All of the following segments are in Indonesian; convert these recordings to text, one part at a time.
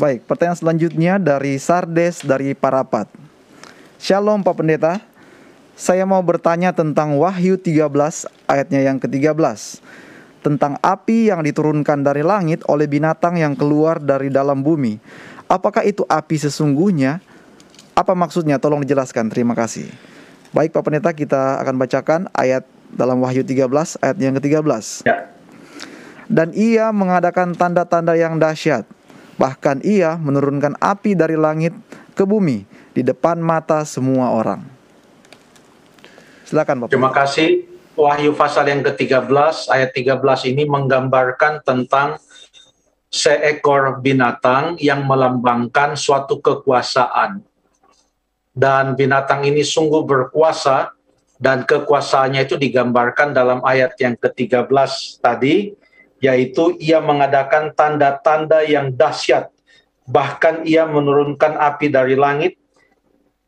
Baik, pertanyaan selanjutnya dari Sardes dari Parapat. Shalom Pak Pendeta. Saya mau bertanya tentang Wahyu 13 ayatnya yang ke-13 tentang api yang diturunkan dari langit oleh binatang yang keluar dari dalam bumi. Apakah itu api sesungguhnya? Apa maksudnya? Tolong dijelaskan. Terima kasih. Baik Pak Pendeta, kita akan bacakan ayat dalam Wahyu 13 ayat yang ke-13. Ya. Dan ia mengadakan tanda-tanda yang dahsyat. Bahkan ia menurunkan api dari langit ke bumi di depan mata semua orang. Silakan Bapak. Terima kasih. Wahyu pasal yang ke-13 ayat 13 ini menggambarkan tentang seekor binatang yang melambangkan suatu kekuasaan. Dan binatang ini sungguh berkuasa dan kekuasaannya itu digambarkan dalam ayat yang ke-13 tadi yaitu ia mengadakan tanda-tanda yang dahsyat bahkan ia menurunkan api dari langit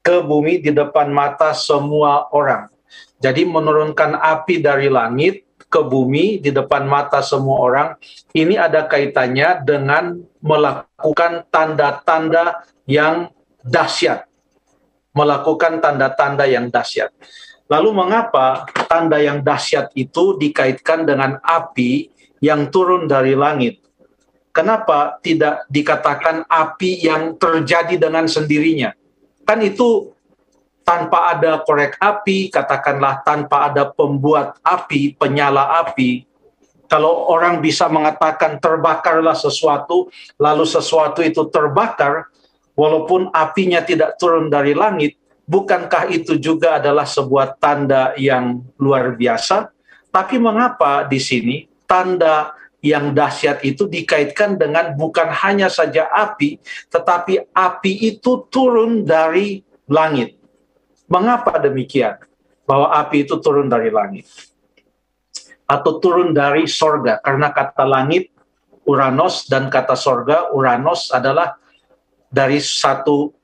ke bumi di depan mata semua orang jadi menurunkan api dari langit ke bumi di depan mata semua orang ini ada kaitannya dengan melakukan tanda-tanda yang dahsyat. Melakukan tanda-tanda yang dahsyat. Lalu mengapa tanda yang dahsyat itu dikaitkan dengan api yang turun dari langit? Kenapa tidak dikatakan api yang terjadi dengan sendirinya? Kan itu tanpa ada korek api, katakanlah tanpa ada pembuat api, penyala api, kalau orang bisa mengatakan terbakarlah sesuatu, lalu sesuatu itu terbakar, walaupun apinya tidak turun dari langit, bukankah itu juga adalah sebuah tanda yang luar biasa? Tapi mengapa di sini tanda yang dahsyat itu dikaitkan dengan bukan hanya saja api, tetapi api itu turun dari langit. Mengapa demikian? Bahwa api itu turun dari langit. Atau turun dari sorga. Karena kata langit, Uranos, dan kata sorga, Uranos adalah dari satu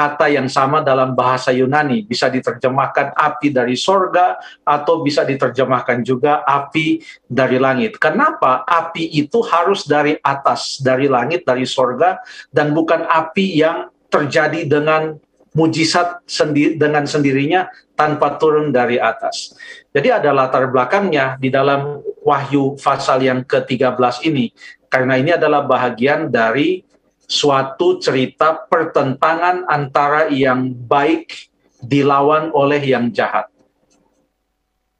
kata yang sama dalam bahasa Yunani. Bisa diterjemahkan api dari sorga, atau bisa diterjemahkan juga api dari langit. Kenapa api itu harus dari atas, dari langit, dari sorga, dan bukan api yang terjadi dengan mujizat sendi dengan sendirinya tanpa turun dari atas. Jadi ada latar belakangnya di dalam Wahyu pasal yang ke-13 ini. Karena ini adalah bahagian dari suatu cerita pertentangan antara yang baik dilawan oleh yang jahat.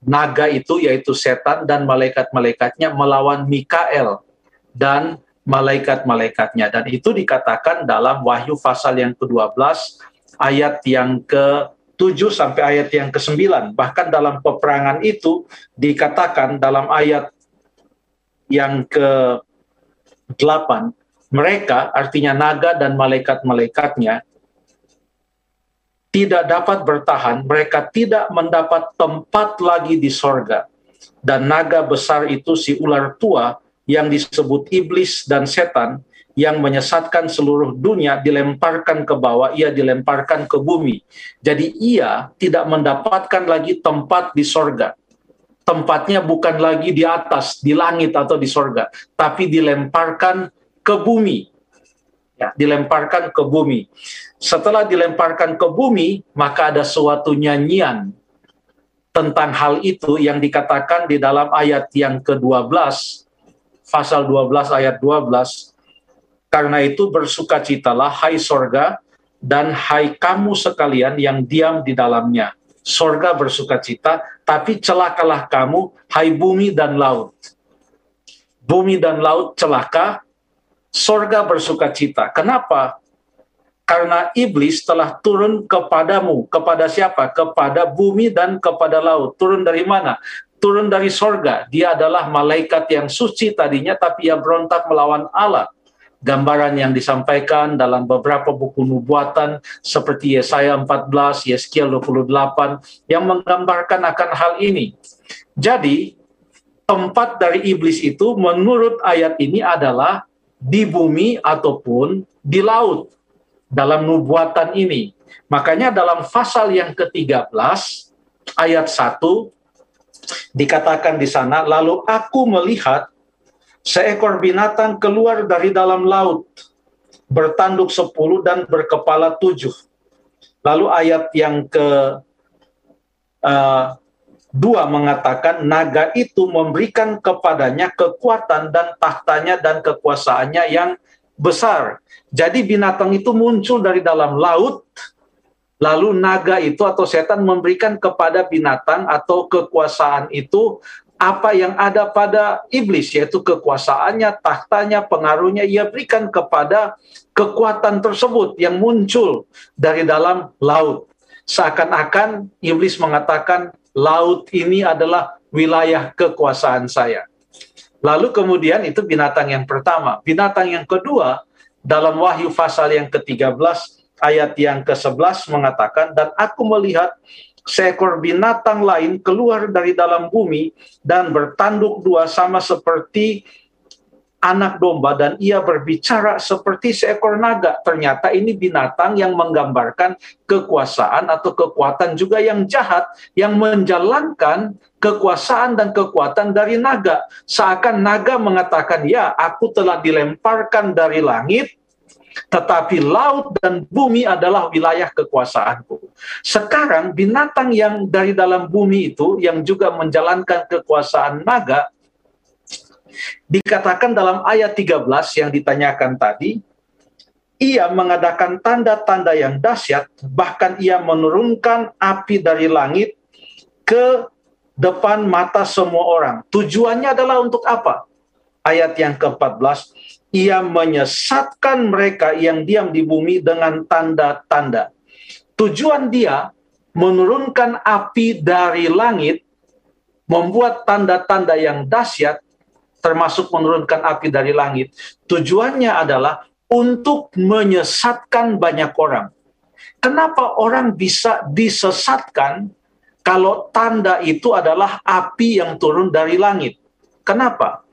Naga itu yaitu setan dan malaikat-malaikatnya melawan Mikael dan malaikat-malaikatnya. Dan itu dikatakan dalam Wahyu pasal yang ke-12 ayat yang ke-7 sampai ayat yang ke-9. Bahkan dalam peperangan itu dikatakan dalam ayat yang ke-8, mereka artinya naga dan malaikat-malaikatnya tidak dapat bertahan, mereka tidak mendapat tempat lagi di sorga. Dan naga besar itu si ular tua yang disebut iblis dan setan yang menyesatkan seluruh dunia dilemparkan ke bawah, ia dilemparkan ke bumi. Jadi ia tidak mendapatkan lagi tempat di sorga. Tempatnya bukan lagi di atas, di langit atau di sorga, tapi dilemparkan ke bumi. Ya, dilemparkan ke bumi. Setelah dilemparkan ke bumi, maka ada suatu nyanyian tentang hal itu yang dikatakan di dalam ayat yang ke-12, pasal 12 ayat 12, karena itu bersukacitalah hai sorga dan hai kamu sekalian yang diam di dalamnya. Sorga bersukacita, tapi celakalah kamu, hai bumi dan laut. Bumi dan laut celaka, sorga bersukacita. Kenapa? Karena iblis telah turun kepadamu. Kepada siapa? Kepada bumi dan kepada laut. Turun dari mana? Turun dari sorga. Dia adalah malaikat yang suci tadinya, tapi ia berontak melawan Allah gambaran yang disampaikan dalam beberapa buku nubuatan seperti Yesaya 14, Yeskiel 28 yang menggambarkan akan hal ini. Jadi, tempat dari iblis itu menurut ayat ini adalah di bumi ataupun di laut dalam nubuatan ini. Makanya dalam pasal yang ke-13 ayat 1 dikatakan di sana lalu aku melihat seekor binatang keluar dari dalam laut bertanduk sepuluh dan berkepala tujuh. Lalu ayat yang ke uh, dua mengatakan naga itu memberikan kepadanya kekuatan dan tahtanya dan kekuasaannya yang besar. Jadi binatang itu muncul dari dalam laut, lalu naga itu atau setan memberikan kepada binatang atau kekuasaan itu apa yang ada pada iblis yaitu kekuasaannya, tahtanya, pengaruhnya ia berikan kepada kekuatan tersebut yang muncul dari dalam laut. Seakan-akan iblis mengatakan laut ini adalah wilayah kekuasaan saya. Lalu kemudian itu binatang yang pertama. Binatang yang kedua dalam Wahyu pasal yang ke-13 ayat yang ke-11 mengatakan dan aku melihat seekor binatang lain keluar dari dalam bumi dan bertanduk dua sama seperti anak domba dan ia berbicara seperti seekor naga. Ternyata ini binatang yang menggambarkan kekuasaan atau kekuatan juga yang jahat yang menjalankan kekuasaan dan kekuatan dari naga. Seakan naga mengatakan, "Ya, aku telah dilemparkan dari langit tetapi laut dan bumi adalah wilayah kekuasaanku. Sekarang binatang yang dari dalam bumi itu yang juga menjalankan kekuasaan naga dikatakan dalam ayat 13 yang ditanyakan tadi, ia mengadakan tanda-tanda yang dahsyat, bahkan ia menurunkan api dari langit ke depan mata semua orang. Tujuannya adalah untuk apa? Ayat yang ke-14, ia menyesatkan mereka yang diam di bumi dengan tanda-tanda. Tujuan dia menurunkan api dari langit, membuat tanda-tanda yang dahsyat, termasuk menurunkan api dari langit. Tujuannya adalah untuk menyesatkan banyak orang. Kenapa orang bisa disesatkan kalau tanda itu adalah api yang turun dari langit? Kenapa?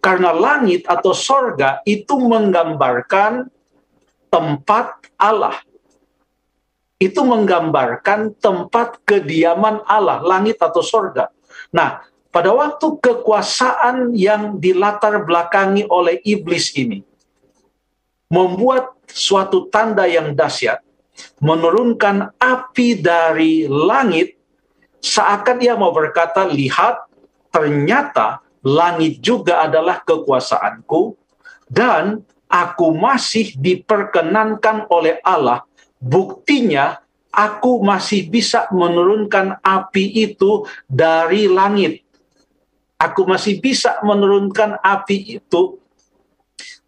Karena langit atau sorga itu menggambarkan tempat Allah. Itu menggambarkan tempat kediaman Allah, langit atau sorga. Nah, pada waktu kekuasaan yang dilatar belakangi oleh iblis ini, membuat suatu tanda yang dahsyat, menurunkan api dari langit, seakan ia mau berkata, lihat, ternyata langit juga adalah kekuasaanku, dan aku masih diperkenankan oleh Allah. Buktinya, aku masih bisa menurunkan api itu dari langit. Aku masih bisa menurunkan api itu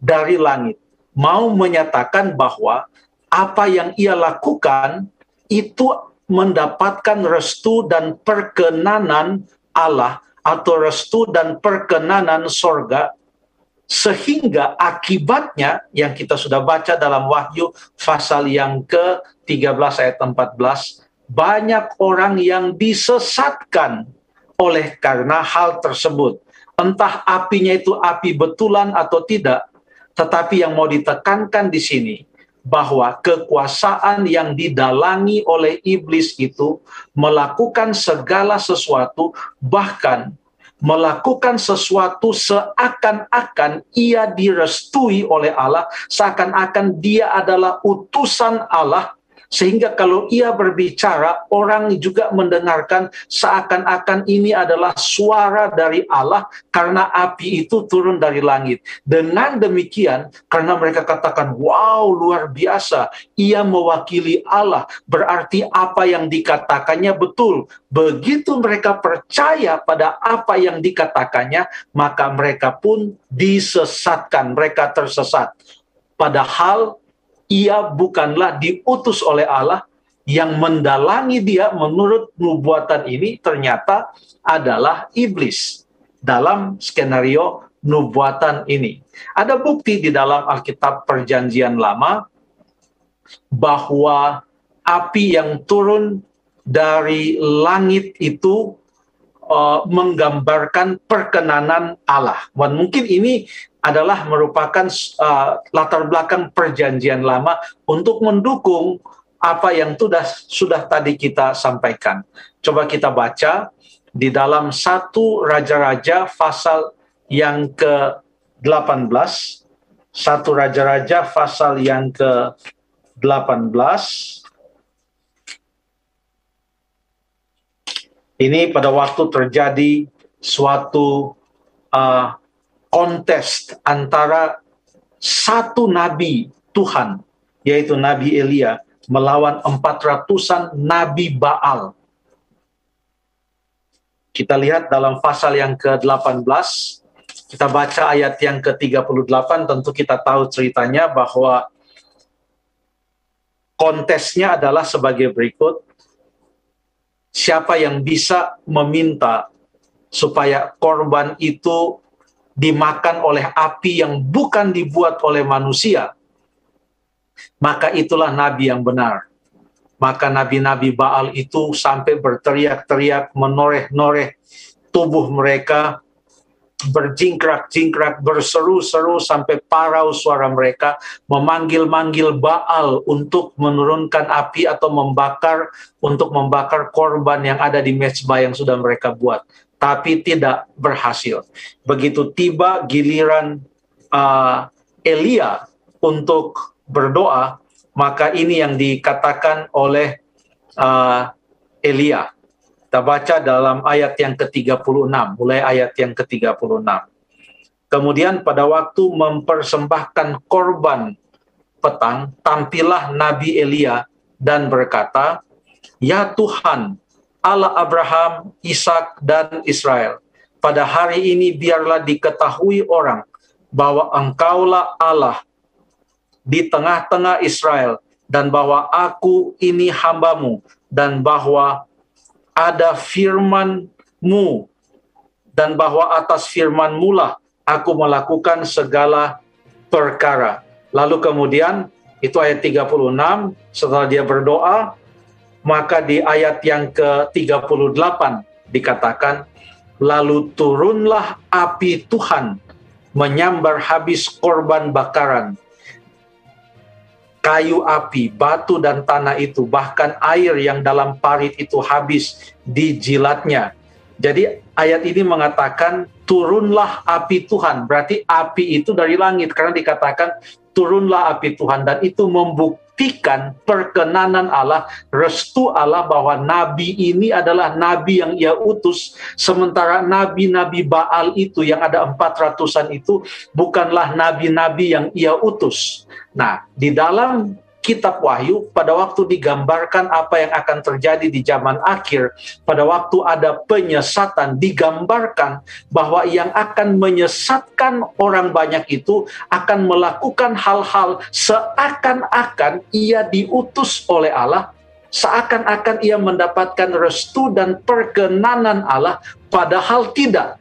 dari langit. Mau menyatakan bahwa apa yang ia lakukan itu mendapatkan restu dan perkenanan Allah atau restu dan perkenanan sorga sehingga akibatnya yang kita sudah baca dalam Wahyu pasal yang ke-13 ayat 14 banyak orang yang disesatkan oleh karena hal tersebut entah apinya itu api betulan atau tidak tetapi yang mau ditekankan di sini bahwa kekuasaan yang didalangi oleh iblis itu melakukan segala sesuatu, bahkan melakukan sesuatu seakan-akan ia direstui oleh Allah, seakan-akan dia adalah utusan Allah sehingga kalau ia berbicara, orang juga mendengarkan seakan-akan ini adalah suara dari Allah karena api itu turun dari langit. Dengan demikian, karena mereka katakan, wow luar biasa, ia mewakili Allah, berarti apa yang dikatakannya betul. Begitu mereka percaya pada apa yang dikatakannya, maka mereka pun disesatkan, mereka tersesat. Padahal ia bukanlah diutus oleh Allah yang mendalangi dia menurut nubuatan ini ternyata adalah iblis dalam skenario nubuatan ini. Ada bukti di dalam Alkitab Perjanjian Lama bahwa api yang turun dari langit itu uh, menggambarkan perkenanan Allah. Dan mungkin ini adalah merupakan uh, latar belakang perjanjian lama untuk mendukung apa yang sudah sudah tadi kita sampaikan. Coba kita baca di dalam satu raja-raja pasal yang ke-18 Satu Raja-Raja pasal yang ke-18. Ini pada waktu terjadi suatu uh, kontes antara satu nabi Tuhan, yaitu Nabi Elia, melawan empat ratusan nabi Baal. Kita lihat dalam pasal yang ke-18, kita baca ayat yang ke-38, tentu kita tahu ceritanya bahwa kontesnya adalah sebagai berikut. Siapa yang bisa meminta supaya korban itu dimakan oleh api yang bukan dibuat oleh manusia, maka itulah nabi yang benar. Maka nabi-nabi Baal itu sampai berteriak-teriak, menoreh-noreh tubuh mereka, berjingkrak-jingkrak, berseru-seru sampai parau suara mereka, memanggil-manggil Baal untuk menurunkan api atau membakar, untuk membakar korban yang ada di mezbah yang sudah mereka buat. Tapi tidak berhasil. Begitu tiba giliran uh, Elia untuk berdoa, maka ini yang dikatakan oleh uh, Elia. Kita baca dalam ayat yang ke-36, mulai ayat yang ke-36. Kemudian pada waktu mempersembahkan korban petang, tampillah Nabi Elia dan berkata, Ya Tuhan, Allah Abraham, Ishak dan Israel, pada hari ini biarlah diketahui orang bahwa engkaulah Allah di tengah-tengah Israel dan bahwa aku ini hambamu dan bahwa ada firmanmu dan bahwa atas firmanmu lah aku melakukan segala perkara. Lalu kemudian itu ayat 36 setelah dia berdoa maka di ayat yang ke-38 dikatakan lalu turunlah api Tuhan menyambar habis korban bakaran kayu api, batu dan tanah itu, bahkan air yang dalam parit itu habis dijilatnya. Jadi ayat ini mengatakan turunlah api Tuhan. Berarti api itu dari langit karena dikatakan turunlah api Tuhan dan itu membuktikan perkenanan Allah, restu Allah bahwa nabi ini adalah nabi yang ia utus sementara nabi-nabi Baal itu yang ada empat ratusan itu bukanlah nabi-nabi yang ia utus. Nah, di dalam kitab Wahyu pada waktu digambarkan apa yang akan terjadi di zaman akhir, pada waktu ada penyesatan digambarkan bahwa yang akan menyesatkan orang banyak itu akan melakukan hal-hal seakan-akan ia diutus oleh Allah, seakan-akan ia mendapatkan restu dan perkenanan Allah, padahal tidak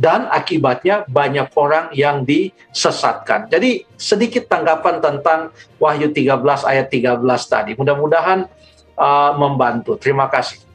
dan akibatnya banyak orang yang disesatkan. Jadi sedikit tanggapan tentang Wahyu 13 ayat 13 tadi. Mudah-mudahan uh, membantu. Terima kasih.